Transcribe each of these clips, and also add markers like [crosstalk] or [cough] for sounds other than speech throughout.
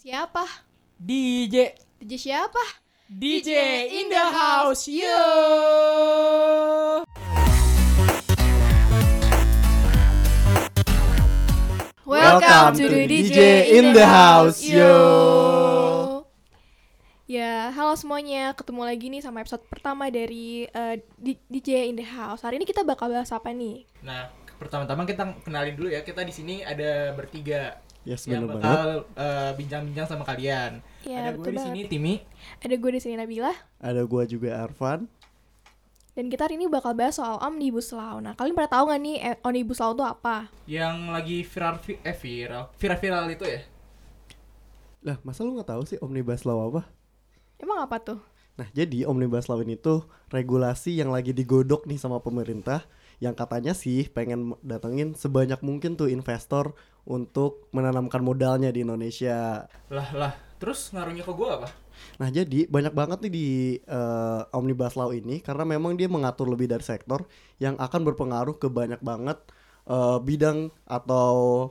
Siapa? DJ DJ siapa? DJ in the house yo Welcome to the DJ in the house yo. Ya, halo semuanya. Ketemu lagi nih sama episode pertama dari eh, D- DJ in the house. Hari ini kita bakal bahas apa nih? Nah pertama-tama kita kenalin dulu ya kita di sini ada bertiga Yes, yang bener banget. bakal eh, bincang-bincang sama kalian. Ya, ada gue di sini. Timi. Ada gue di sini Nabila Ada gua juga Arvan. dan kita hari ini bakal bahas soal Omnibus Law. Nah, kalian pada tahu nggak nih eh, Omnibus Law itu apa? yang lagi viral vi- eh viral viral viral itu ya Lah, masa lu nggak tahu sih Omnibus Law apa? Emang apa tuh? Nah, jadi Omnibus Law ini tuh regulasi yang lagi digodok nih sama pemerintah yang katanya sih pengen datengin sebanyak mungkin tuh investor untuk menanamkan modalnya di Indonesia. lah lah terus ngaruhnya ke gue apa Nah, jadi banyak banget nih di eh, Omnibus Law ini karena memang dia mengatur lebih dari sektor yang akan berpengaruh ke banyak banget eh, bidang atau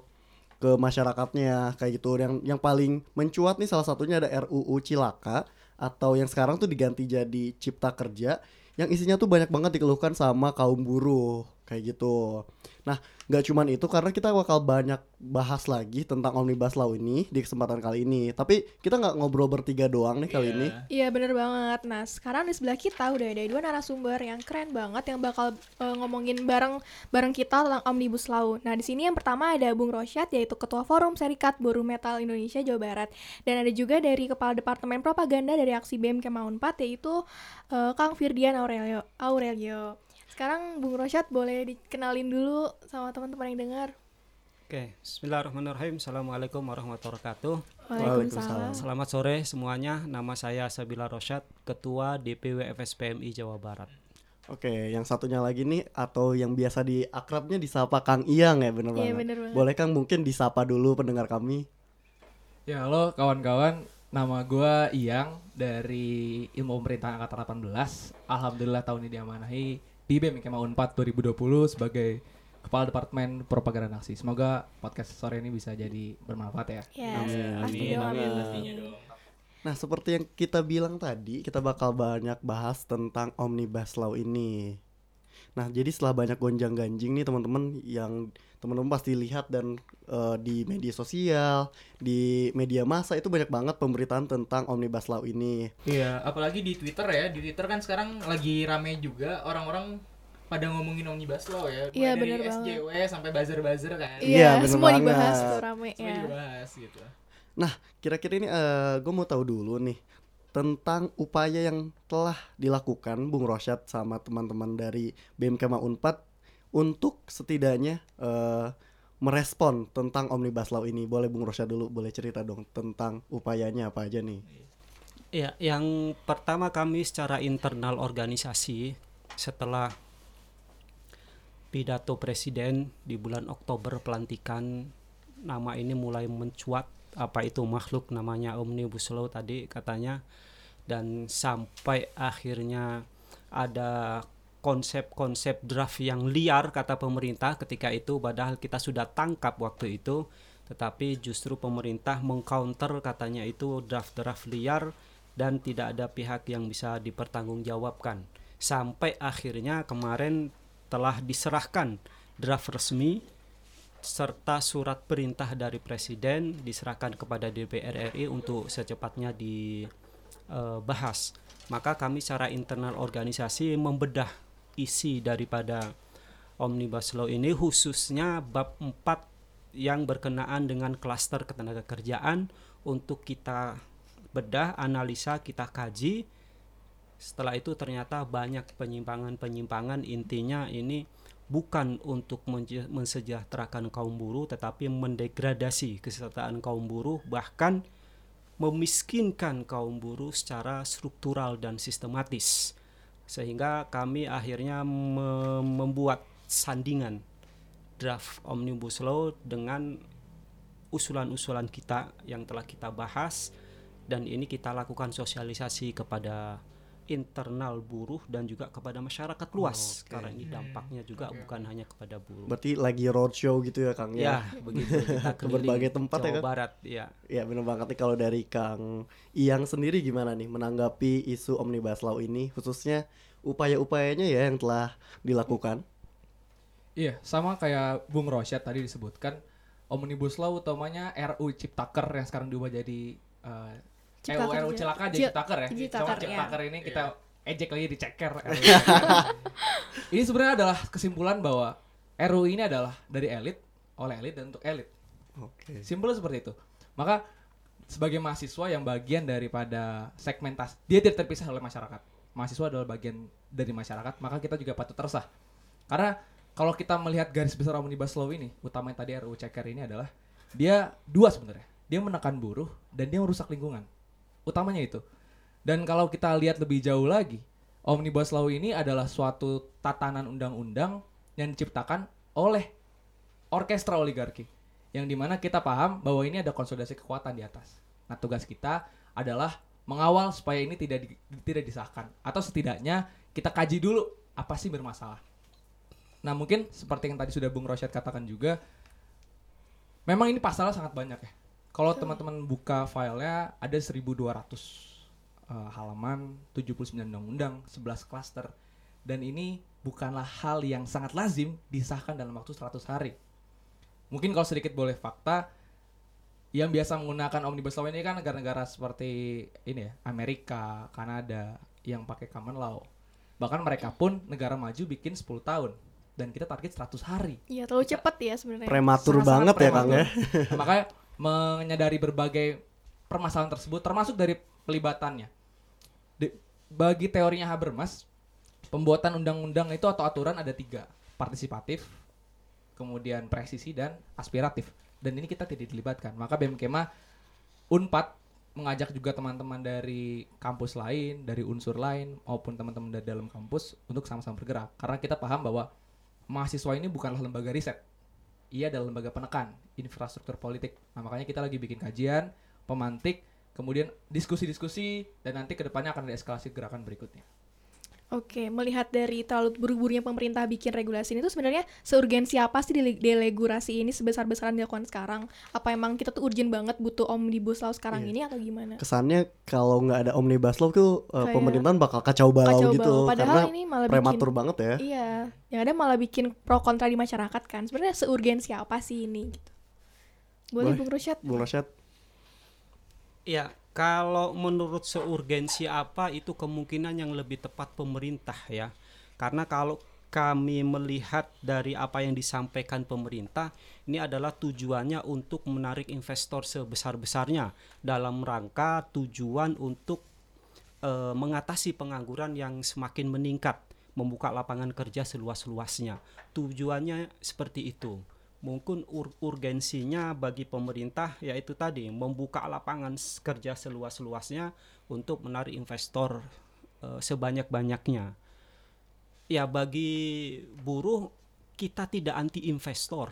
ke masyarakatnya kayak gitu. Yang yang paling mencuat nih salah satunya ada RUU Cilaka atau yang sekarang tuh diganti jadi Cipta Kerja yang isinya tuh banyak banget dikeluhkan sama kaum buruh kayak gitu. Nah, nggak cuman itu karena kita bakal banyak bahas lagi tentang Omnibus Law ini di kesempatan kali ini. Tapi kita nggak ngobrol bertiga doang nih kali Iya. ini. Iya bener banget. Nah sekarang di sebelah kita udah ada dua narasumber yang keren banget yang bakal eh, ngomongin bareng bareng kita tentang omnibus law. Nah di sini yang pertama ada Bung Rosyad yaitu Ketua Forum Serikat Buruh Metal Indonesia Jawa Barat dan ada juga dari Kepala Departemen Propaganda dari Aksi BEM Kemau 4 yaitu eh, Kang Firdian Aurelio. Aurelio. Sekarang Bung Rosyad boleh dikenalin dulu sama teman-teman yang dengar. Oke, Bismillahirrahmanirrahim. Assalamualaikum warahmatullahi wabarakatuh. Waalaikumsalam. Selamat sore semuanya. Nama saya Sabila Rosyad, Ketua DPW FSPMI Jawa Barat. Oke, yang satunya lagi nih atau yang biasa di akrabnya disapa Kang Iyang ya bener Iya banget. bener banget. Boleh Kang mungkin disapa dulu pendengar kami. Ya halo kawan-kawan, nama gua Iyang dari Ilmu Pemerintahan Angkatan 18. Alhamdulillah tahun ini diamanahi di BEM Kema Unpad 2020 sebagai Kepala Departemen Propaganda Aksi. Semoga podcast sore ini bisa jadi bermanfaat ya. Ya, Amin, pasti amin, amin. amin. pastinya dong Nah, seperti yang kita bilang tadi, kita bakal banyak bahas tentang Omnibus Law ini. Nah, jadi setelah banyak gonjang-ganjing nih teman-teman yang teman-teman pasti lihat dan eh, di media sosial, di media massa itu banyak banget pemberitaan tentang Omnibus Law ini. Iya, apalagi di Twitter ya. Di Twitter kan sekarang lagi rame juga orang-orang pada ngomongin omnibus law ya. Iya, dari banget. SJW sampai buzzer-buzzer kan. Iya, bener semua banget. dibahas tuh rame Semua ya. dibahas gitu. Nah, kira-kira ini gue mau tahu dulu nih tentang upaya yang telah dilakukan Bung Rosyad sama teman-teman dari BMK Unpad untuk setidaknya eh, merespon tentang Omnibus Law ini. Boleh Bung Rosyad dulu, boleh cerita dong tentang upayanya apa aja nih? Ya, yang pertama kami secara internal organisasi setelah pidato presiden di bulan Oktober pelantikan nama ini mulai mencuat apa itu makhluk namanya omnibus law tadi katanya. Dan sampai akhirnya ada konsep-konsep draft yang liar kata pemerintah ketika itu padahal kita sudah tangkap waktu itu. Tetapi justru pemerintah mengcounter katanya itu draft-draft liar dan tidak ada pihak yang bisa dipertanggungjawabkan. Sampai akhirnya kemarin telah diserahkan draft resmi serta surat perintah dari presiden diserahkan kepada DPR RI untuk secepatnya dibahas. Maka kami secara internal organisasi membedah isi daripada Omnibus Law ini khususnya bab 4 yang berkenaan dengan klaster ketenaga kerjaan untuk kita bedah, analisa, kita kaji. Setelah itu ternyata banyak penyimpangan-penyimpangan intinya ini bukan untuk mensejahterakan kaum buruh tetapi mendegradasi kesejahteraan kaum buruh bahkan memiskinkan kaum buruh secara struktural dan sistematis. Sehingga kami akhirnya me- membuat sandingan draft omnibus law dengan usulan-usulan kita yang telah kita bahas dan ini kita lakukan sosialisasi kepada internal buruh dan juga kepada masyarakat luas Oke. karena ini dampaknya juga Oke, bukan hanya kepada buruh. Berarti lagi roadshow gitu ya Kang ya, ya. begitu kita [laughs] Ke berbagai tempat ya, Jawa Kang? Barat, ya. Ya bener banget nih kalau dari Kang Iyang sendiri gimana nih menanggapi isu Omnibus Law ini khususnya upaya-upayanya ya yang telah dilakukan. Iya, sama kayak Bung Rosyad tadi disebutkan Omnibus Law utamanya RU Ciptaker yang sekarang diubah jadi eh Ciptaker RU ya. Celaka jadi Ci- Ciptaker ya. Ciptaker, Cuma ya. Ciptaker ini kita ejek lagi diceker. [laughs] RU. ini sebenarnya adalah kesimpulan bahwa RU ini adalah dari elit oleh elit dan untuk elit. Oke. Simpel seperti itu. Maka sebagai mahasiswa yang bagian daripada segmentasi, dia tidak terpisah oleh masyarakat. Mahasiswa adalah bagian dari masyarakat, maka kita juga patut resah. Karena kalau kita melihat garis besar Omnibus Law ini, utamanya tadi RUU Ceker ini adalah dia dua sebenarnya. Dia menekan buruh dan dia merusak lingkungan. Utamanya itu. Dan kalau kita lihat lebih jauh lagi, Omnibus Law ini adalah suatu tatanan undang-undang yang diciptakan oleh orkestra oligarki yang di mana kita paham bahwa ini ada konsolidasi kekuatan di atas. Nah tugas kita adalah mengawal supaya ini tidak di- tidak disahkan atau setidaknya kita kaji dulu apa sih bermasalah. Nah mungkin seperti yang tadi sudah Bung Rosyad katakan juga, memang ini pasalnya sangat banyak ya. Kalau teman-teman buka filenya ada 1.200 eh, halaman, 79 undang-undang, 11 klaster, dan ini bukanlah hal yang sangat lazim disahkan dalam waktu 100 hari. Mungkin kalau sedikit boleh fakta, yang biasa menggunakan omnibus law ini kan negara-negara seperti ini ya, Amerika, Kanada, yang pakai common law. Bahkan mereka pun negara maju bikin 10 tahun dan kita target 100 hari. Iya, terlalu cepet ya sebenarnya. Prematur Sangat-sangat banget ya Kang ya. prematur. Nah, makanya menyadari berbagai permasalahan tersebut termasuk dari pelibatannya. Di- bagi teorinya Habermas, pembuatan undang-undang itu atau aturan ada tiga, partisipatif, kemudian presisi dan aspiratif. Dan ini kita tidak dilibatkan. Maka BMKMA Unpad mengajak juga teman-teman dari kampus lain, dari unsur lain maupun teman-teman dari dalam kampus untuk sama-sama bergerak. Karena kita paham bahwa mahasiswa ini bukanlah lembaga riset. Ia adalah lembaga penekan infrastruktur politik. Nah, makanya kita lagi bikin kajian, pemantik, kemudian diskusi-diskusi dan nanti ke depannya akan ada eskalasi gerakan berikutnya. Oke, melihat dari terlalu buru-burunya pemerintah bikin regulasi ini tuh sebenarnya seurgensi apa sih dele- delegurasi ini sebesar-besaran dilakukan sekarang? Apa emang kita tuh urgent banget butuh omnibus law sekarang Iya. ini atau gimana? Kesannya kalau nggak ada Omnibus Law tuh uh, Kayak pemerintahan bakal kacau balau Kacau gitu balau. Padahal karena ini malah bikin prematur banget ya. Iya, yang ada malah bikin pro kontra di masyarakat kan. Sebenarnya seurgensi apa sih ini gitu. Boleh, Boleh. Bung Rusyad? Bung Rasyad. Ya, kalau menurut seurgensi apa itu kemungkinan yang lebih tepat pemerintah ya. Karena kalau kami melihat dari apa yang disampaikan pemerintah, ini adalah tujuannya untuk menarik investor sebesar-besarnya dalam rangka tujuan untuk eh, mengatasi pengangguran yang semakin meningkat, membuka lapangan kerja seluas-luasnya. Tujuannya seperti itu. Mungkin ur- urgensinya bagi pemerintah yaitu tadi membuka lapangan kerja seluas-luasnya untuk menarik investor eh, sebanyak-banyaknya. Ya bagi buruh kita tidak anti investor.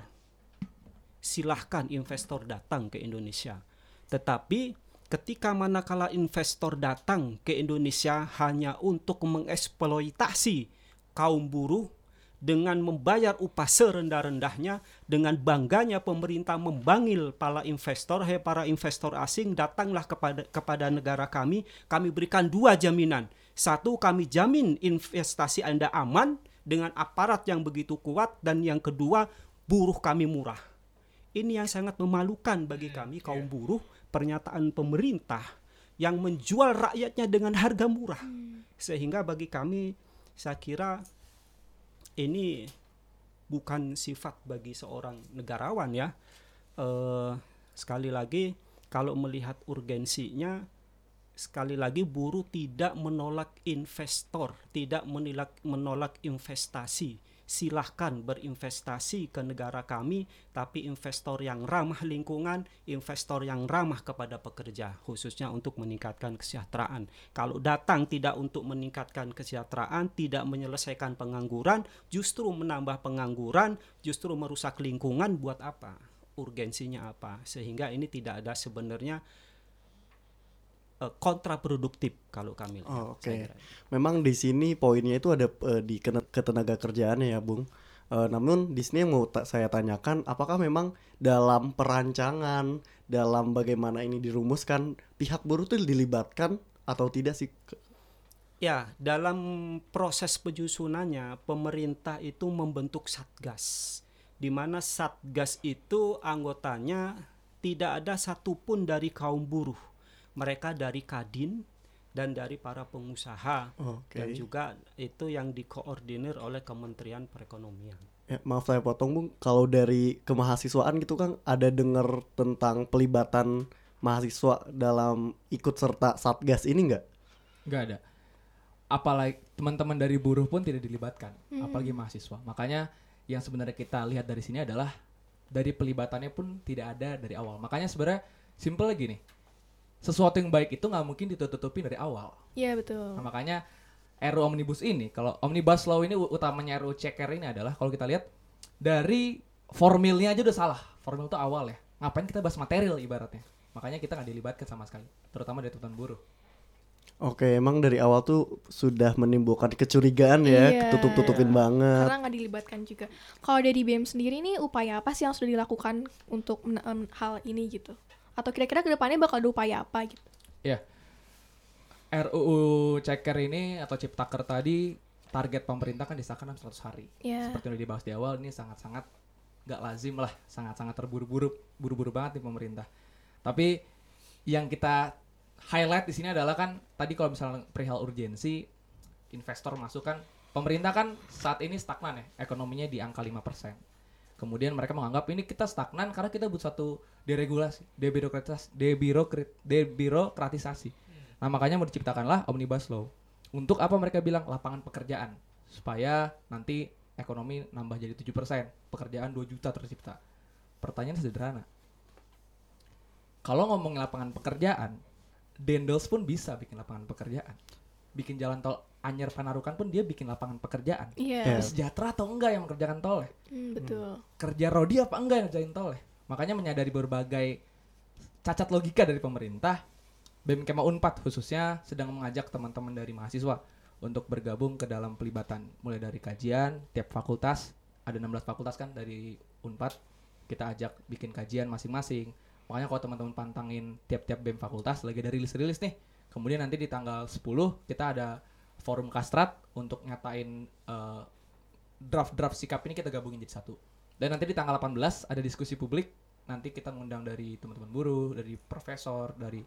Silahkan investor datang ke Indonesia. Tetapi ketika manakala investor datang ke Indonesia hanya untuk mengeksploitasi kaum buruh dengan membayar upah serendah-rendahnya dengan bangganya pemerintah membanggil para investor hei para investor asing datanglah kepada kepada negara kami. Kami berikan dua jaminan. Satu kami jamin investasi Anda aman dengan aparat yang begitu kuat. Dan yang kedua buruh kami murah. Ini yang sangat memalukan bagi kami kaum buruh. Pernyataan pemerintah yang menjual rakyatnya dengan harga murah. Sehingga bagi kami saya kira ini bukan sifat bagi seorang negarawan ya. Eh, sekali lagi kalau melihat urgensinya sekali lagi buruh tidak menolak investor, tidak menolak menolak investasi. Silahkan berinvestasi ke negara kami, tapi investor yang ramah lingkungan, investor yang ramah kepada pekerja, khususnya untuk meningkatkan kesejahteraan. Kalau datang tidak untuk meningkatkan kesejahteraan, tidak menyelesaikan pengangguran, justru menambah pengangguran, justru merusak lingkungan, buat apa? Urgensinya apa? Sehingga ini tidak ada sebenarnya eh, kontraproduktif kalau kami lihat. Oh, oke. kira. Memang di sini poinnya itu ada eh, di ketenaga kerjaannya ya, Bung. Eh, namun di sini yang mau ta- saya tanyakan, apakah memang dalam perancangan, dalam bagaimana ini dirumuskan, pihak buruh itu dilibatkan atau tidak sih? Ya, dalam proses penyusunannya pemerintah itu membentuk satgas, di mana satgas itu anggotanya tidak ada satupun dari kaum buruh, mereka dari kadin dan dari para pengusaha Oke. dan juga itu yang dikoordinir oleh Kementerian Perekonomian. Ya, maaf saya potong, Bung. Kalau dari kemahasiswaan gitu kan ada dengar tentang pelibatan mahasiswa dalam ikut serta satgas ini nggak? Nggak ada. Apalagi teman-teman dari buruh pun tidak dilibatkan, apalagi mahasiswa. Makanya yang sebenarnya kita lihat dari sini adalah dari pelibatannya pun tidak ada dari awal. Makanya sebenarnya simple lagi nih. Sesuatu yang baik itu nggak mungkin ditutup-tutupin dari awal. Iya betul. Nah, makanya RU Omnibus ini, kalau Omnibus Law ini utamanya RU ceker ini adalah kalau kita lihat dari formilnya aja udah salah. Formil itu awal ya. Ngapain kita bahas material ibaratnya. Makanya kita nggak dilibatkan sama sekali, terutama dari teman buruh. Oke, emang dari awal tuh sudah menimbulkan kecurigaan ya, Iya. ketutup-tutupin banget. Karena nggak dilibatkan juga. Kalau dari BEM sendiri nih upaya apa sih yang sudah dilakukan untuk hal ini gitu? Atau kira-kira ke depannya bakal ada upaya apa gitu? Ya. RUU ceker ini atau ciptaker tadi target pemerintah kan disahkan dalam 100 hari. Ya. Seperti yang dibahas di awal ini sangat-sangat nggak lazim lah, sangat-sangat terburu-buru, buru-buru banget nih pemerintah. Tapi yang kita highlight di sini adalah kan tadi kalau misalnya perihal urgensi investor masuk kan pemerintah kan saat ini stagnan ya ekonominya di angka 5%. Kemudian mereka menganggap ini kita stagnan karena kita butuh satu deregulasi, debirokratis, debirokrat, debirokratisasi. Nah, makanya mau diciptakanlah Omnibus Law. Untuk apa mereka bilang lapangan pekerjaan supaya nanti ekonomi nambah jadi 7%, pekerjaan 2 juta tercipta. Pertanyaan sederhana. Kalau ngomongin lapangan pekerjaan, Dendels pun bisa bikin lapangan pekerjaan. Bikin jalan tol Anyer Panarukan pun dia bikin lapangan pekerjaan. Iya. Ya. Sejahtera atau enggak yang mengerjakan tol? Hmm, betul. kerja Rodi apa enggak yang ngerjain tol ya? Makanya menyadari berbagai cacat logika dari pemerintah, BEM Kema Unpad khususnya sedang mengajak teman-teman dari mahasiswa untuk bergabung ke dalam pelibatan mulai dari kajian tiap fakultas ada 16 fakultas kan dari Unpad kita ajak bikin kajian masing-masing makanya kalau teman-teman pantangin tiap-tiap BEM fakultas lagi ada rilis-rilis nih kemudian nanti di tanggal 10 kita ada forum kastrat untuk nyatain eh, draft-draft sikap ini kita gabungin jadi satu. Dan nanti di tanggal 18 ada diskusi publik. Nanti kita ngundang dari teman-teman buruh, dari profesor, dari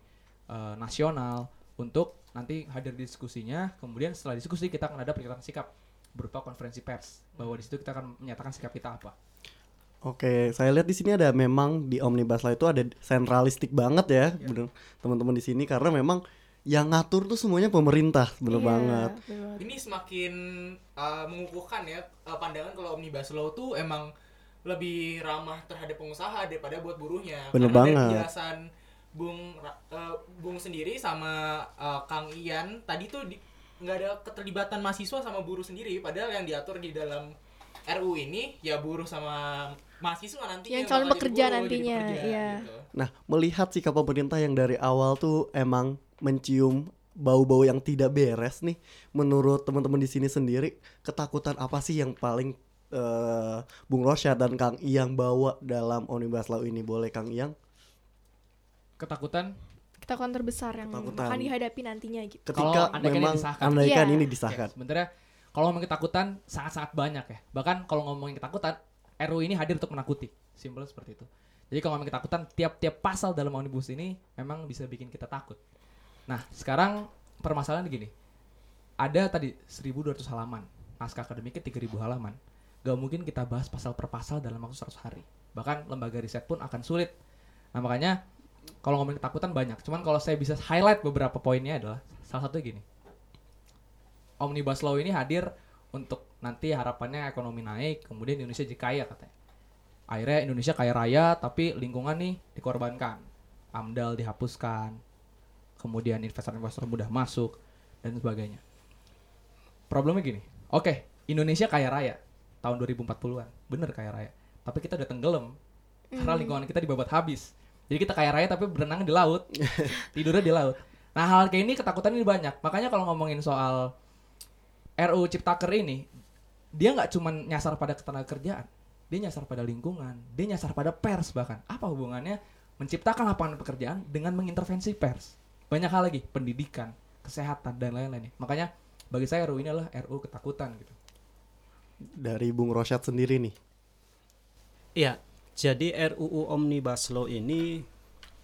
eh, nasional untuk nanti hadir di diskusinya. Kemudian setelah diskusi kita akan ada pernyataan sikap berupa konferensi pers bahwa di situ kita akan menyatakan sikap kita apa. Oke, saya lihat di sini ada memang di Omnibus Law itu ada sentralistik banget ya, bener teman-teman di sini karena memang yang ngatur tuh semuanya pemerintah, bener Iya, banget. bener banget. Ini semakin uh, mengukuhkan ya uh, pandangan kalau omnibus law tuh emang lebih ramah terhadap pengusaha daripada buat buruhnya. Bener Karena dari banget. penjelasan Bung uh, Bung sendiri sama uh, Kang Ian tadi tuh di- nggak ada keterlibatan mahasiswa sama buruh sendiri padahal yang diatur di dalam RU ini ya buruh sama mahasiswa nanti Yang calon pekerja nantinya, gitu. iya. Nah, melihat sikap pemerintah yang dari awal tuh emang mencium bau-bau yang tidak beres nih, menurut teman-teman di sini sendiri, ketakutan apa sih yang paling eh, Bung Rosyad dan Kang Iyang bawa dalam Omnibus Law ini? Boleh Kang Iyang? Ketakutan Ketakutan terbesar yang Ketakutan. akan dihadapi nantinya gitu. Ketika Kalau andaikan ini memang disahkan. andaikan Iya. ini disahkan. sebenarnya kalau ngomongin ketakutan sangat-sangat banyak ya. Bahkan kalau ngomongin ketakutan, RU ini hadir untuk menakuti. Simpel seperti itu. Jadi kalau ngomongin ketakutan, tiap-tiap pasal dalam omnibus ini memang bisa bikin kita takut. Nah, sekarang permasalahan gini. Ada tadi 1200 halaman, naskah akademiknya 3000 halaman. Gak mungkin kita bahas pasal per pasal dalam waktu 100 hari. Bahkan lembaga riset pun akan sulit. Nah, makanya kalau ngomongin ketakutan banyak. Cuman kalau saya bisa highlight beberapa poinnya adalah salah satunya gini. Omnibus Law ini hadir untuk nanti harapannya ekonomi naik, kemudian Indonesia jadi kaya katanya. Akhirnya Indonesia kaya raya, tapi lingkungan nih dikorbankan. AMDAL dihapuskan, kemudian investor-investor mudah masuk, dan sebagainya. Problemnya gini, oke, Indonesia kaya raya, tahun 2040-an, bener kaya raya. Tapi kita udah tenggelam, karena lingkungan kita dibabat habis. Jadi kita kaya raya tapi berenang di laut, [laughs] tidurnya di laut. Nah hal kayak ini ketakutan ini banyak. Makanya kalau ngomongin soal RU Ciptaker ini, dia nggak cuman nyasar pada ketenaga kerjaan, dia nyasar pada lingkungan, dia nyasar pada pers bahkan. Apa hubungannya menciptakan lapangan pekerjaan dengan mengintervensi pers? Banyak hal lagi, pendidikan, kesehatan dan lain-lain. Makanya bagi saya RU ini adalah RU ketakutan gitu. Dari Bung Rosyad sendiri nih. Iya, jadi RUU Omnibus Law ini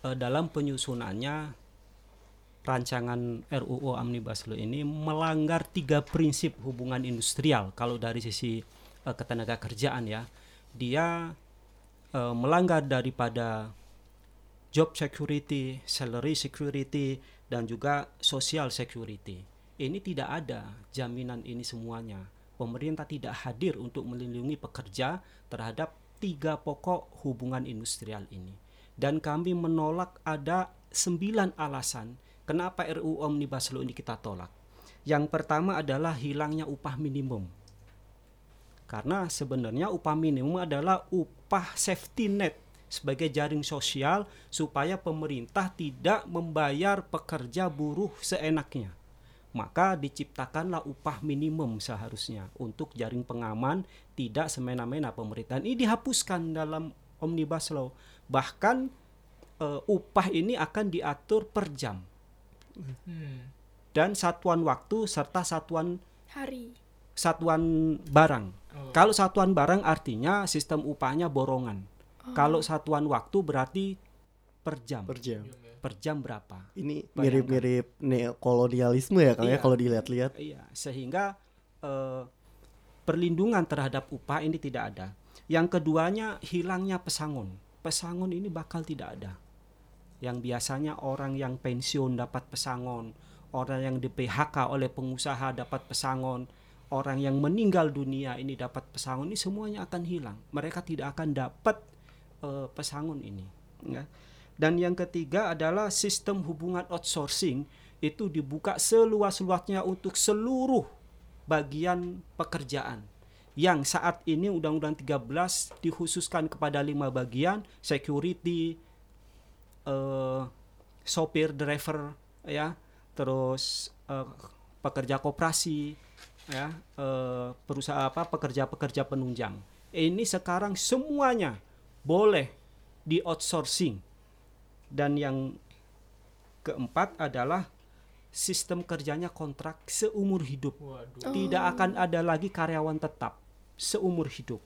eh, dalam penyusunannya rancangan RUU Omnibus Law ini melanggar tiga prinsip hubungan industrial kalau dari sisi eh, ketenaga kerjaan ya. Dia eh, melanggar daripada job security, salary security dan juga social security. Ini tidak ada jaminan ini semuanya. Pemerintah tidak hadir untuk melindungi pekerja terhadap tiga pokok hubungan industrial ini. Dan kami menolak ada sembilan alasan kenapa RUU Omnibus Law ini kita tolak. Yang pertama adalah hilangnya upah minimum. Karena sebenarnya upah minimum adalah upah safety net sebagai jaring sosial supaya pemerintah tidak membayar pekerja buruh seenaknya. Maka diciptakanlah upah minimum seharusnya untuk jaring pengaman tidak semena-mena pemerintahan. Ini dihapuskan dalam Omnibus Law. Bahkan eh, upah ini akan diatur per jam Hmm. dan satuan waktu serta satuan Hari. satuan barang. Oh. Kalau satuan barang artinya sistem upahnya borongan. Kalau satuan waktu berarti per jam. Per jam. Per jam berapa? Ini mirip-mirip neokolonialisme ya Kang ya Iya. kalau dilihat-lihat. Iya, sehingga eh, perlindungan terhadap upah ini tidak ada. Yang keduanya hilangnya pesangon. Pesangon ini bakal tidak ada. Yang biasanya orang yang pensiun dapat pesangon, orang yang di PHK oleh pengusaha dapat pesangon, orang yang meninggal dunia ini dapat pesangon ini semuanya akan hilang. Mereka tidak akan dapat eh, pesangon ini. Ya. Dan yang ketiga adalah sistem hubungan outsourcing itu dibuka seluas-luasnya untuk seluruh bagian pekerjaan. Yang saat ini Undang-Undang 13 dikhususkan kepada lima bagian, security, eh, sopir, driver, ya, terus eh, pekerja koperasi, ya, eh, perusahaan apa, pekerja-pekerja penunjang. Ini sekarang semuanya boleh di outsourcing. Dan yang keempat adalah sistem kerjanya kontrak seumur hidup. Waduh. Tidak akan ada lagi karyawan tetap seumur hidup.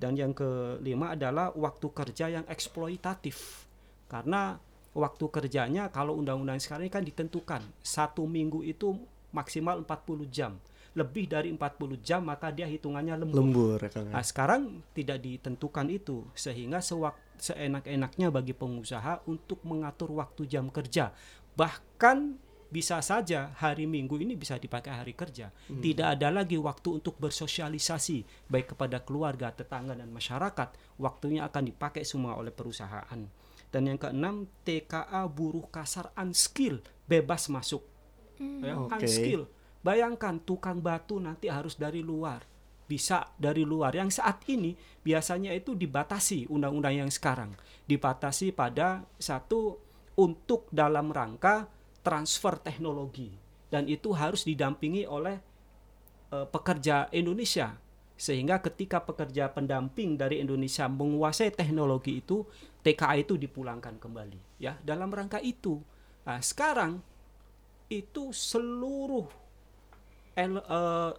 Dan yang kelima adalah waktu kerja yang eksploitatif. Karena waktu kerjanya kalau undang-undang sekarang ini kan ditentukan satu minggu itu maksimal 40 jam. Lebih dari 40 jam maka dia hitungannya lembur. Lembur ya ya. Nah, sekarang tidak ditentukan itu sehingga sewak- seenak-enaknya bagi pengusaha untuk mengatur waktu jam kerja. Bahkan bisa saja hari Minggu ini bisa dipakai hari kerja. Tidak ada lagi waktu untuk bersosialisasi baik kepada keluarga, tetangga dan masyarakat. Waktunya akan dipakai semua oleh perusahaan. Dan yang keenam, TKA buruh kasar unskill bebas masuk. Ya, Oke. unskill. Bayangkan tukang batu nanti harus dari luar. Bisa dari luar. Yang saat ini biasanya itu dibatasi undang-undang yang sekarang. Dibatasi pada satu untuk dalam rangka transfer teknologi dan itu harus didampingi oleh eh, pekerja Indonesia sehingga ketika pekerja pendamping dari Indonesia menguasai teknologi itu TKA itu dipulangkan kembali ya dalam rangka itu. Nah, sekarang itu seluruh el- eh,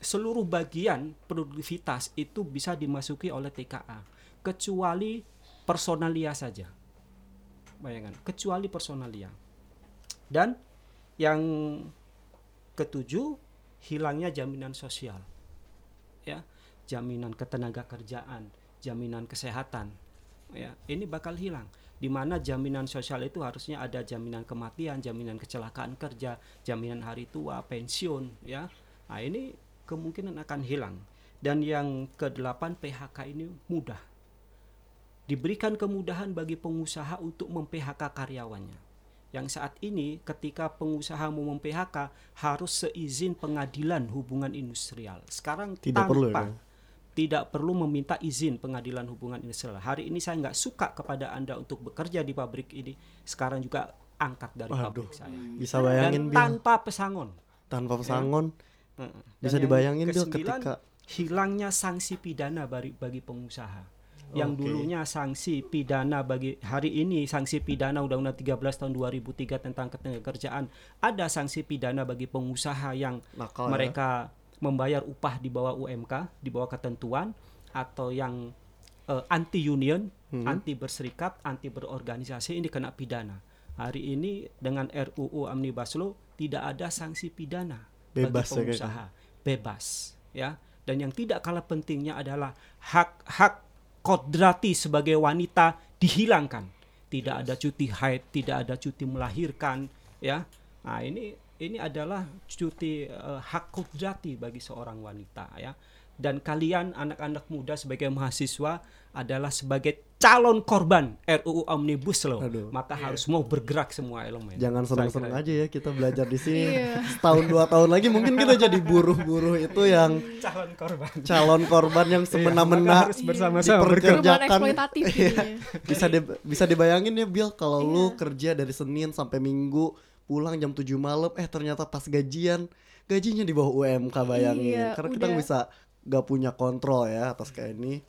seluruh bagian produktivitas itu bisa dimasuki oleh TKA kecuali personalia saja. Bayangkan kecuali personalia. Dan yang ketujuh hilangnya jaminan sosial ya. Jaminan ketenaga kerjaan jaminan kesehatan ya ini bakal hilang. Di mana jaminan sosial itu harusnya ada jaminan kematian jaminan kecelakaan kerja jaminan hari tua pensiun ya. Nah ini kemungkinan akan hilang. Dan yang kedelapan PHK ini mudah. Diberikan kemudahan bagi pengusaha untuk mem-PHK karyawannya. Yang saat ini ketika pengusaha mau mem-PHK harus seizin pengadilan hubungan industrial. Sekarang Tidak tanpa perlu ya? Tidak perlu meminta izin pengadilan hubungan industrial. Hari ini saya nggak suka kepada anda untuk bekerja di pabrik ini. Sekarang juga angkat dari Waduh. pabrik saya. Bisa Dan bayangin Bil, tanpa pesangon. tanpa pesangon Heeh. Dan bisa yang dibayangin Bil ketika hilangnya sanksi pidana bagi, bagi pengusaha. Yang Oke. dulunya sanksi pidana bagi hari ini sanksi pidana Undang-Undang 13 tahun 2003 tentang ketenagakerjaan ada sanksi pidana bagi pengusaha yang nakal ya. Membayar upah di bawah UMK, di bawah ketentuan atau yang anti union, Hmm. anti berserikat, anti berorganisasi ini kena pidana. Hari ini dengan RUU Omnibus Law tidak ada sanksi pidana Bebas ya bagi kayaknya. pengusaha, bebas ya. Dan yang tidak kalah pentingnya adalah hak-hak kodrati sebagai wanita dihilangkan. Tidak ada cuti haid, tidak ada cuti melahirkan, ya. Nah, ini ini adalah cuti eh, hak kodrati bagi seorang wanita, ya. Dan kalian anak-anak muda sebagai mahasiswa adalah sebagai calon korban RUU Omnibus Law. Aduh. Maka harus mau bergerak semua elemen. Jangan Saya senang-senang aja ya kita belajar di sini. Iya. Setahun dua tahun lagi mungkin kita jadi buruh-buruh itu yang calon korban. calon korban yang Maka semena-mena harus bersama-sama eksploitatif Iya. bisa di- bisa dibayangin ya Bill kalau lu Iya. kerja dari Senin sampai Minggu pulang jam 7 malam eh ternyata pas gajian gajinya di bawah UMK bayangin Iya, karena kita udah. bisa gak punya kontrol ya atas kayak ini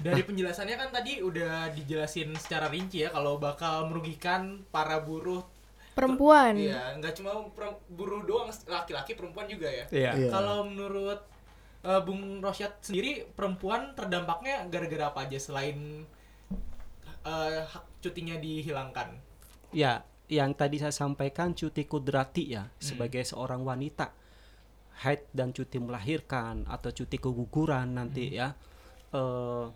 Dari penjelasannya kan tadi udah dijelasin secara rinci ya kalau bakal merugikan para buruh. Perempuan. Iya, nggak cuma buruh doang, laki-laki perempuan juga ya. Iya. Iya. Kalau menurut eh, Bung Rosyad sendiri perempuan terdampaknya gara-gara apa aja selain eh, hak cutinya dihilangkan? Ya, yang tadi saya sampaikan cuti kudrati ya sebagai seorang wanita. Haid dan cuti melahirkan atau cuti keguguran nanti ya. Eh,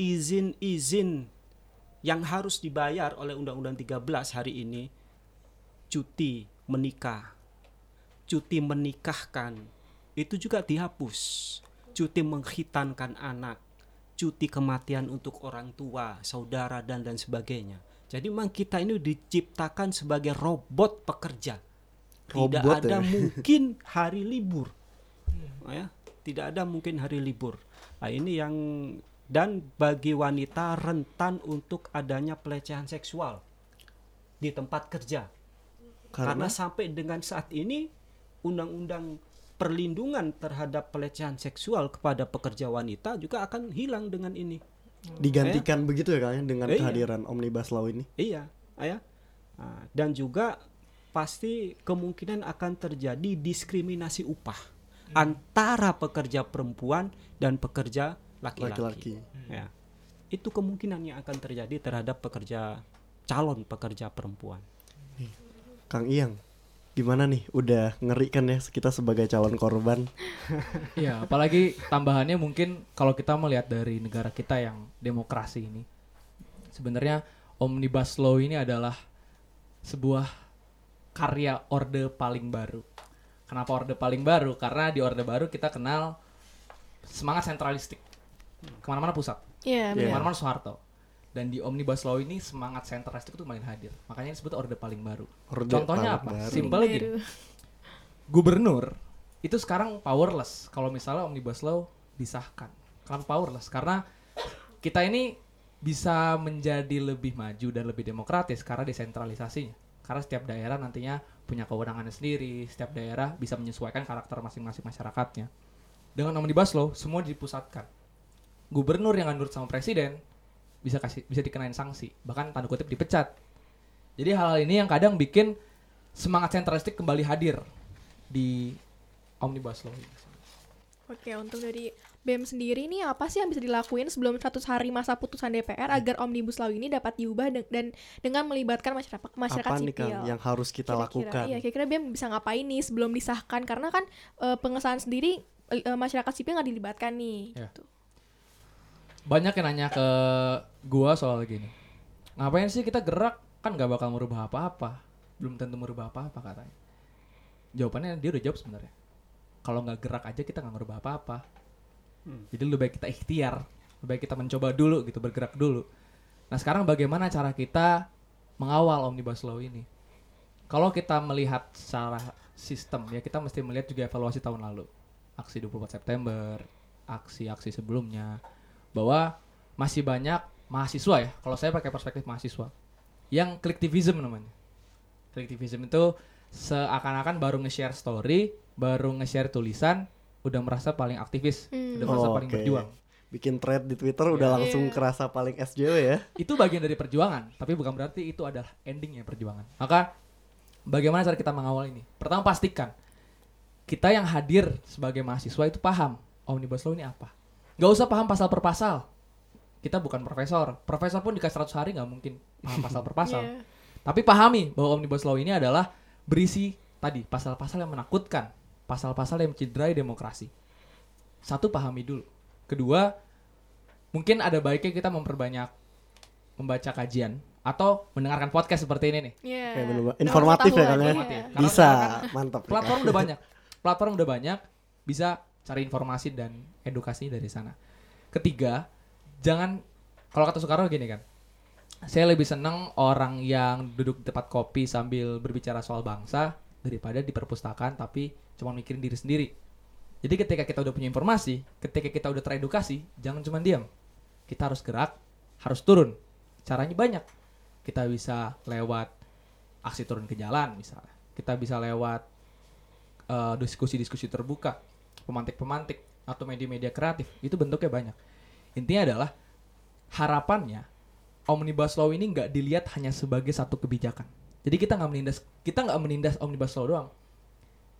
izin-izin yang harus dibayar oleh Undang-Undang 13 hari ini cuti menikah, cuti menikahkan itu juga dihapus, cuti menghitankan anak, cuti kematian untuk orang tua, saudara dan dan sebagainya. Jadi memang kita ini diciptakan sebagai robot pekerja. Tidak Robot ada ya? [laughs] mungkin hari libur. Ya, tidak ada mungkin hari libur. Nah, ini yang dan bagi wanita rentan untuk adanya pelecehan seksual di tempat kerja. karena Karena sampai dengan saat ini undang-undang perlindungan terhadap pelecehan seksual kepada pekerja wanita juga akan hilang dengan ini. Digantikan begitu ya kalian dengan Iya. kehadiran omnibus law ini Iya, ya. Nah, dan juga pasti kemungkinan akan terjadi diskriminasi upah antara pekerja perempuan dan pekerja laki-laki. laki-laki Ya. Itu kemungkinan yang akan terjadi terhadap pekerja calon pekerja perempuan. Kang Iyang gimana nih udah ngeri kan ya kita sebagai calon korban [laughs] Iya, apalagi tambahannya mungkin kalau kita melihat dari negara kita yang demokrasi ini, sebenarnya omnibus law ini adalah sebuah karya orde paling baru. Kenapa orde paling baru? Karena di orde baru kita kenal semangat sentralistik, ke mana-mana pusat, Iya, Iya. ke mana-mana Soeharto. Dan di omnibus law ini semangat sentralistik itu makin hadir. Makanya disebut orde paling baru. Orde Contohnya paling apa? baru. Simpel gini Baru. gubernur itu sekarang powerless kalau misalnya omnibus law disahkan. Kenapa powerless? Karena kita ini bisa menjadi lebih maju dan lebih demokratis karena desentralisasinya. Karena setiap daerah nantinya punya kewenangannya sendiri, setiap daerah bisa menyesuaikan karakter masing-masing masyarakatnya. Dengan omnibus law semua dipusatkan. Gubernur yang nurut sama presiden bisa kasih bisa dikenain sanksi, bahkan tanda kutip dipecat. Jadi hal-hal ini yang kadang bikin semangat sentralistik kembali hadir di omnibus law ini. Oke, untuk dari BEM sendiri nih apa sih yang bisa dilakuin sebelum 100 hari masa putusan DPR agar Omnibus Law ini dapat diubah de- dan dengan melibatkan masyarakat masyarakat apa nih sipil. Yang harus kita Kira-kira, lakukan Iya, kira-kira BEM bisa ngapain nih sebelum disahkan karena kan eh, pengesahan sendiri eh, masyarakat sipil nggak dilibatkan nih Iya. gitu. Banyak yang nanya ke gua soal gini. Ngapain sih kita gerak? Kan nggak bakal merubah apa-apa. Belum tentu merubah apa-apa katanya. Jawabannya dia udah jawab sebenarnya. Kalau nggak gerak aja kita nggak merubah apa-apa. Jadi lebih baik kita ikhtiar, lebih baik kita mencoba dulu gitu, bergerak dulu. Nah sekarang bagaimana cara kita mengawal omnibus law ini? Kalau kita melihat secara sistem ya kita mesti melihat juga evaluasi tahun lalu. Aksi 24 September, aksi-aksi sebelumnya bahwa masih banyak mahasiswa ya, kalau saya pakai perspektif mahasiswa yang kolektivisme namanya. Selektivism itu seakan-akan baru nge-share story, baru nge-share tulisan, udah merasa paling aktivis, Hmm. udah merasa Oh, paling oke. berjuang. Bikin thread di Twitter udah langsung Iya. kerasa paling SJW ya. Itu bagian dari perjuangan, tapi bukan berarti itu adalah endingnya perjuangan. Maka bagaimana cara kita mengawal ini? Pertama pastikan kita yang hadir sebagai mahasiswa itu paham omnibus law ini apa. Gak usah paham pasal per pasal. Kita bukan profesor. Profesor pun dikasih 100 hari nggak mungkin paham pasal per pasal. Iya. Tapi pahami bahwa omnibus law ini adalah berisi tadi pasal-pasal yang menakutkan, pasal-pasal yang mencederai demokrasi. Satu pahami dulu. Kedua, mungkin ada baiknya kita memperbanyak membaca kajian atau mendengarkan podcast seperti ini nih. Iya. Kayak Dapat informatif ya, Kang, ya? Informatif. iya. Karena Bisa, mantap. Platform udah banyak. Platform udah banyak, bisa cari informasi dan edukasi dari sana. Ketiga, jangan kalau kata Soekarno gini kan. Saya lebih seneng orang yang duduk di tempat kopi sambil berbicara soal bangsa daripada di perpustakaan tapi cuma mikirin diri sendiri. Jadi ketika kita udah punya informasi, ketika kita udah teredukasi, jangan cuma diam. Kita harus gerak, harus turun. Caranya banyak. Kita bisa lewat aksi turun ke jalan misalnya. Kita bisa lewat eh, diskusi-diskusi terbuka, pemantik-pemantik atau media-media kreatif. Itu bentuknya banyak. Intinya adalah harapannya omnibus law ini nggak dilihat hanya sebagai satu kebijakan. Jadi kita nggak menindas kita nggak menindas omnibus law doang.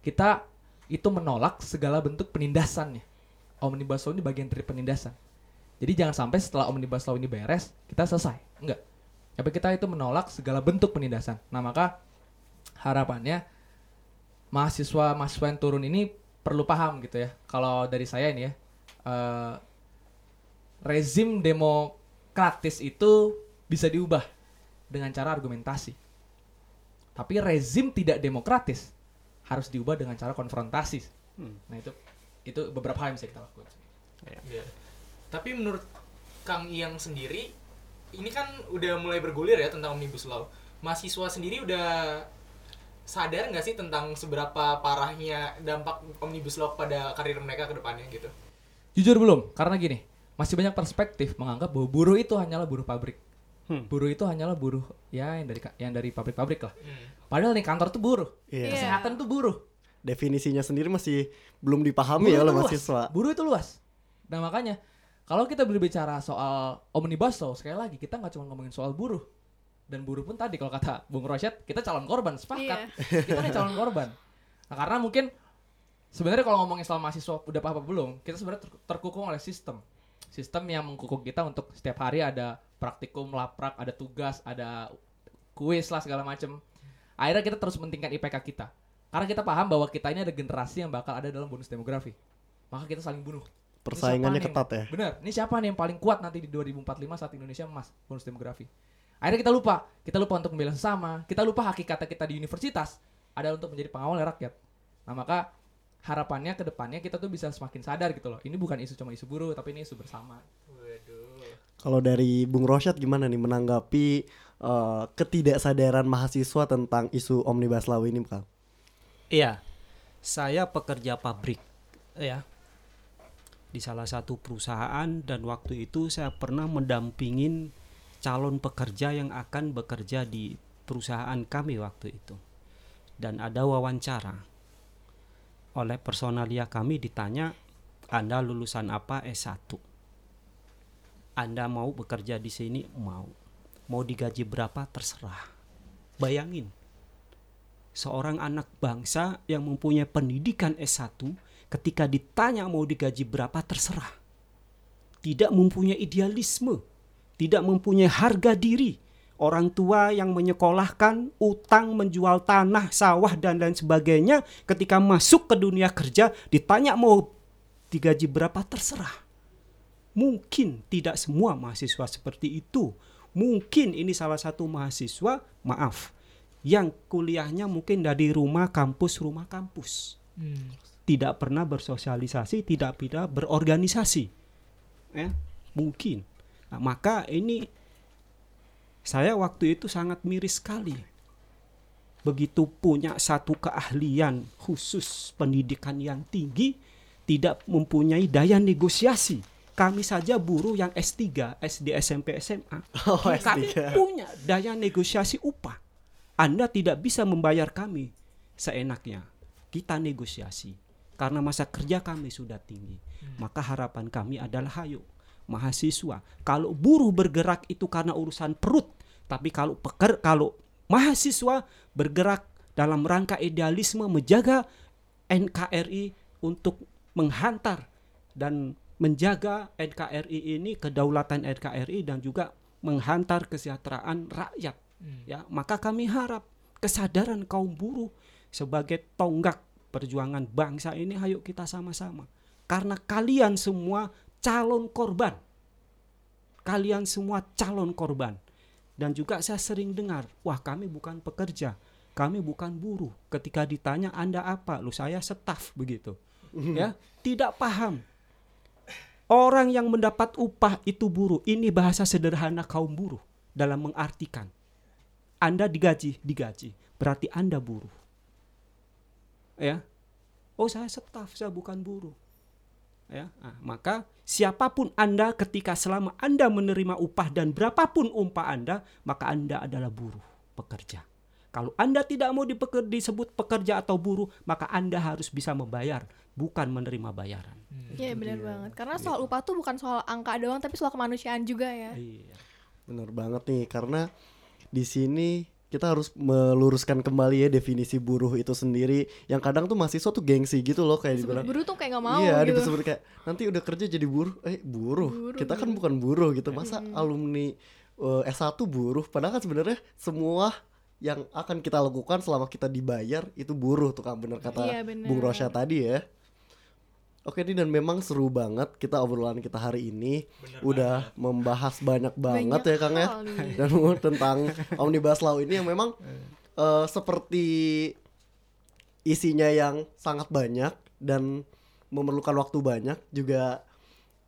Kita itu menolak segala bentuk penindasannya. Omnibus law ini bagian dari penindasan. Jadi jangan sampai setelah omnibus law ini beres kita selesai. Enggak. Tapi kita itu menolak segala bentuk penindasan. Nah maka harapannya mahasiswa mahasiswa yang turun ini perlu paham gitu ya. Kalau dari saya ini ya, eh, rezim demokratis itu bisa diubah dengan cara argumentasi. Tapi rezim tidak demokratis harus diubah dengan cara konfrontasi. Hmm. Nah itu itu beberapa hal yang bisa kita lakukan. Iya. Tapi menurut Kang Iyang sendiri, ini kan udah mulai bergulir ya tentang omnibus law. Mahasiswa sendiri udah sadar nggak sih tentang seberapa parahnya dampak omnibus law pada karir mereka ke depannya gitu? Jujur belum, karena gini, masih banyak perspektif menganggap bahwa buruh itu hanyalah buruh pabrik. Hmm. Buruh itu hanyalah buruh ya yang dari yang dari pabrik-pabrik lah. Hmm. Padahal nih kantor tuh buruh, Iya. Iya. kesehatan tuh buruh. Definisinya sendiri masih belum dipahami Buruh ya oleh mahasiswa. Buruh itu luas. Nah makanya kalau kita berbicara soal omnibus law sekali lagi kita nggak cuma ngomongin soal buruh dan buruh pun tadi kalau kata Bung Rosyad kita calon korban sepakat. [laughs] Kita nih calon korban. Nah karena mungkin sebenarnya kalau ngomongin soal mahasiswa udah apa belum kita sebenarnya ter- terkukung oleh sistem. Sistem yang mengkukuk kita untuk setiap hari ada praktikum laprak ada tugas ada kuis lah segala macem. Akhirnya kita terus mentingkat IPK kita. Karena kita paham bahwa kita ini ada generasi yang bakal ada dalam bonus demografi. Maka kita saling bunuh. Ini Persaingannya ketat ya. Bener, ini siapa nih yang paling kuat nanti di 2045 saat Indonesia emas bonus demografi. Akhirnya kita lupa, kita lupa untuk membela sesama, kita lupa hakikatnya kita di universitas adalah untuk menjadi pengawal rakyat. Nah maka harapannya ke depannya kita tuh bisa semakin sadar gitu loh. Ini bukan isu cuma isu buruh, tapi ini isu bersama. Waduh. Kalau dari Bung Rosyad gimana nih menanggapi eh, ketidaksadaran mahasiswa tentang isu omnibus law ini, Kang? Iya, saya pekerja pabrik, ya, di salah satu perusahaan dan waktu itu saya pernah mendampingin calon pekerja yang akan bekerja di perusahaan kami waktu itu, dan ada wawancara oleh personalia kami ditanya, Anda lulusan apa S1? Anda mau bekerja di sini? Mau. Mau digaji berapa? Terserah. Bayangin, seorang anak bangsa yang mempunyai pendidikan S1 ketika ditanya mau digaji berapa terserah. Tidak mempunyai idealisme, tidak mempunyai harga diri. Orang tua yang menyekolahkan, utang, menjual tanah, sawah dan lain sebagainya ketika masuk ke dunia kerja ditanya mau digaji berapa terserah. Mungkin tidak semua mahasiswa seperti itu. Mungkin ini salah satu mahasiswa, maaf, yang kuliahnya mungkin dari rumah kampus rumah kampus tidak pernah bersosialisasi tidak pernah berorganisasi ya mungkin nah, maka ini saya waktu itu sangat miris sekali begitu punya satu keahlian khusus pendidikan yang tinggi tidak mempunyai daya negosiasi kami saja buruh yang S3, SD, SMP, SMA [laughs] Oh, kami S3. punya daya negosiasi upah Anda tidak bisa membayar kami seenaknya. Kita negosiasi karena masa kerja kami sudah tinggi. Maka harapan kami adalah hayo mahasiswa. Kalau buruh bergerak itu karena urusan perut, tapi kalau peker kalau mahasiswa bergerak dalam rangka idealisme menjaga NKRI untuk menghantar dan menjaga NKRI ini kedaulatan NKRI dan juga menghantar kesejahteraan rakyat ya. Maka kami harap kesadaran kaum buruh sebagai tonggak perjuangan bangsa ini ayo kita sama-sama. Karena kalian semua calon korban. Kalian semua calon korban. Dan juga saya sering dengar wah kami bukan pekerja kami bukan buruh. Ketika ditanya anda apa? Lu saya staf begitu. Ya tidak paham. Orang yang mendapat upah itu buruh. Ini bahasa sederhana kaum buruh dalam mengartikan. Anda digaji digaji. Berarti anda buruh. Ya. Oh saya staf saya bukan buruh. Ya ah, maka siapa pun anda ketika selama anda menerima upah dan berapapun upah anda maka anda adalah buruh pekerja. Kalau anda tidak mau dipeker- disebut pekerja atau buruh maka anda harus bisa membayar bukan menerima bayaran. Iya benar banget. Karena soal upah tuh bukan soal angka doang tapi soal kemanusiaan juga ya. iya. Bener banget nih karena di sini kita harus meluruskan kembali ya definisi buruh itu sendiri. Yang kadang tuh mahasiswa tuh gengsi gitu loh kayak dibilang. Buruh tuh kayak gak mau iya gitu. disebut kayak nanti udah kerja jadi buruh. Eh buruh, Buruh, kita kan buruh. bukan buruh gitu. Masa alumni eh, S1 buruh? Padahal kan sebenarnya semua yang akan kita lakukan selama kita dibayar itu buruh tuh kan bener kata Iya, bener. Bung Rosya tadi ya Oke nih dan memang seru banget kita obrolan kita hari ini. Bener udah membahas banyak banget Banyak ya Kang ya. [laughs] dan tentang omnibus law ini yang memang eh, seperti isinya yang sangat banyak dan memerlukan waktu banyak juga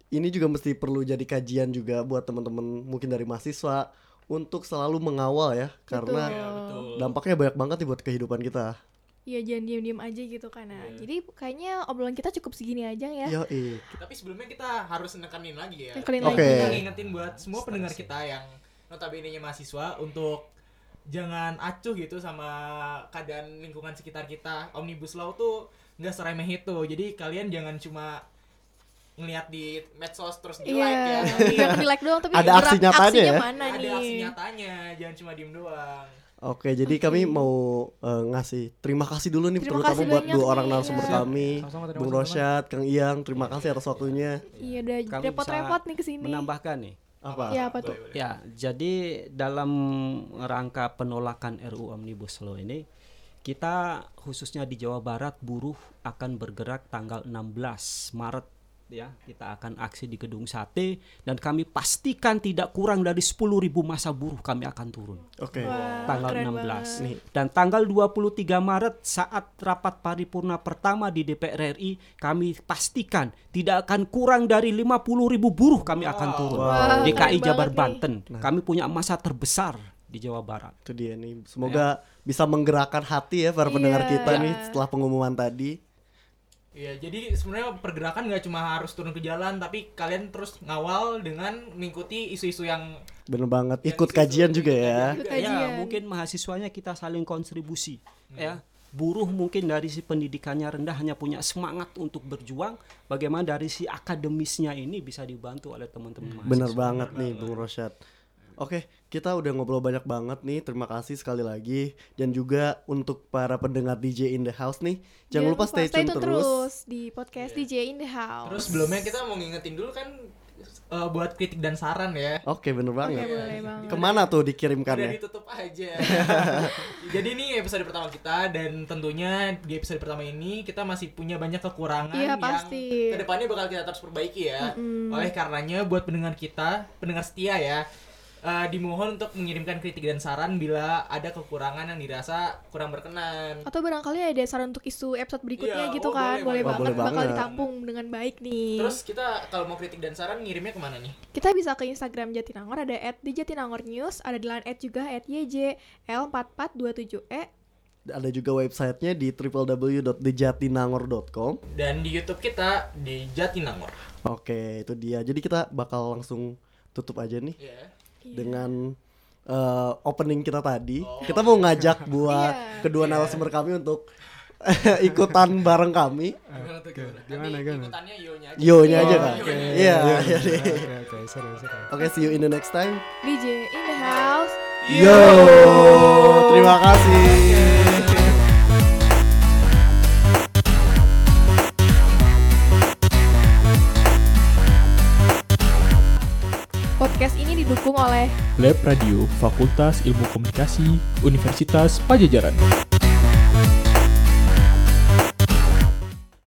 ini juga mesti perlu jadi kajian juga buat teman-teman mungkin dari mahasiswa untuk selalu mengawal ya karena betul. dampaknya banyak banget nih buat kehidupan kita. Iya jangan diem-diem aja gitu kan. Nah, Iya. Jadi kayaknya obrolan kita cukup segini aja ya. Yo. Tapi sebelumnya kita harus nekanin lagi ya. Nekanin Oke. lagi. Kita ngingetin buat semua pendengar kita yang notabene-nya mahasiswa untuk jangan acuh gitu sama keadaan lingkungan sekitar kita. Omnibus Law tuh nggak seremeh itu. Jadi kalian jangan cuma ngelihat di medsos terus di Iya, like ya. nggak di like doang tapi Ada aksi nyatanya aksinya ya? mana Ada nih? aksi nyatanya, jangan cuma diem doang. Oke, jadi kami mau eh, ngasih terima kasih dulu nih Terima terutama buat dua orang narasumber ya. kami, Sama-sama, terima Bung Rosyad, Kang Iyang, terima kasih atas waktunya. Iya udah Kami repot-repot nih ke sini. menambahkan nih Apa? Ya apa tuh? Ya, jadi dalam rangka penolakan RUU Omnibus Law ini kita khususnya di Jawa Barat buruh akan bergerak tanggal 16 Maret ya. Kita akan aksi di Gedung Sate dan kami pastikan tidak kurang dari 10.000 masa buruh kami akan turun Oke. Wah, tanggal keren 16 banget. Nih, dan tanggal 23 Maret saat rapat paripurna pertama di DPR RI kami pastikan tidak akan kurang dari 50.000 buruh kami akan turun Wah, DKI Jabar Banten kami punya masa terbesar di Jawa Barat itu dia nih. Semoga bisa menggerakkan hati ya para pendengar Iya. kita nih setelah pengumuman tadi. Iya, jadi sebenarnya pergerakan nggak cuma harus turun ke jalan, tapi kalian terus ngawal dengan mengikuti isu-isu yang Bener banget. yang Ikut kajian juga ikut ya. juga. Kajian. ya mungkin mahasiswanya kita saling kontribusi ya buruh mungkin dari si pendidikannya rendah hanya punya semangat untuk berjuang bagaimana dari si akademisnya ini bisa dibantu oleh teman-teman mahasiswa Bener banget nih Bung Rosyad. Oke, kita udah ngobrol banyak banget nih. Terima kasih sekali lagi dan juga untuk para pendengar DJ in the house nih. Jangan lupa stay tune terus. di podcast Iya. DJ in the house. Terus sebelumnya kita mau ngingetin dulu kan eh, buat kritik dan saran ya. Oke, bener Oke, banget. boleh banget. Ke mana tuh Udah dikirimkannya? ditutup aja. [laughs] Jadi ini episode pertama kita dan tentunya di episode pertama ini kita masih punya banyak kekurangan Iya, yang pasti. ke depannya bakal kita terus perbaiki ya. Oleh karenanya buat pendengar kita, pendengar setia ya, eh, dimohon untuk mengirimkan kritik dan saran bila ada kekurangan yang dirasa kurang berkenan. Atau barangkali ada saran untuk isu episode berikutnya Iya, gitu oh, kan. boleh, Boleh, boleh. banget, Boleh bakal ditampung dengan baik nih. Terus kita kalau mau kritik dan saran ngirimnya ke mana nih? Kita bisa ke Instagram Jatinangor ada at di Jatinangor News, ada di line at juga at YJL4427E. Ada juga websitenya di www.dejatinangor.com. Dan di YouTube kita di Jatinangor. Oke, itu dia. Jadi kita bakal langsung tutup aja nih Iya. Iya. dengan eh, opening kita tadi. Kita mau ngajak [laughs] buat Iya. kedua narasumber kami untuk [laughs] ikutan bareng kami. Gimana tuh gimana? Gimana, ikutannya aja. Yo-nya aja Oh, kan. Iya. iya, iya. Oke, see you in the next time. DJ in the house. Yo, terima kasih. Podcast didukung oleh Lab Radio Fakultas Ilmu Komunikasi Universitas Pajajaran.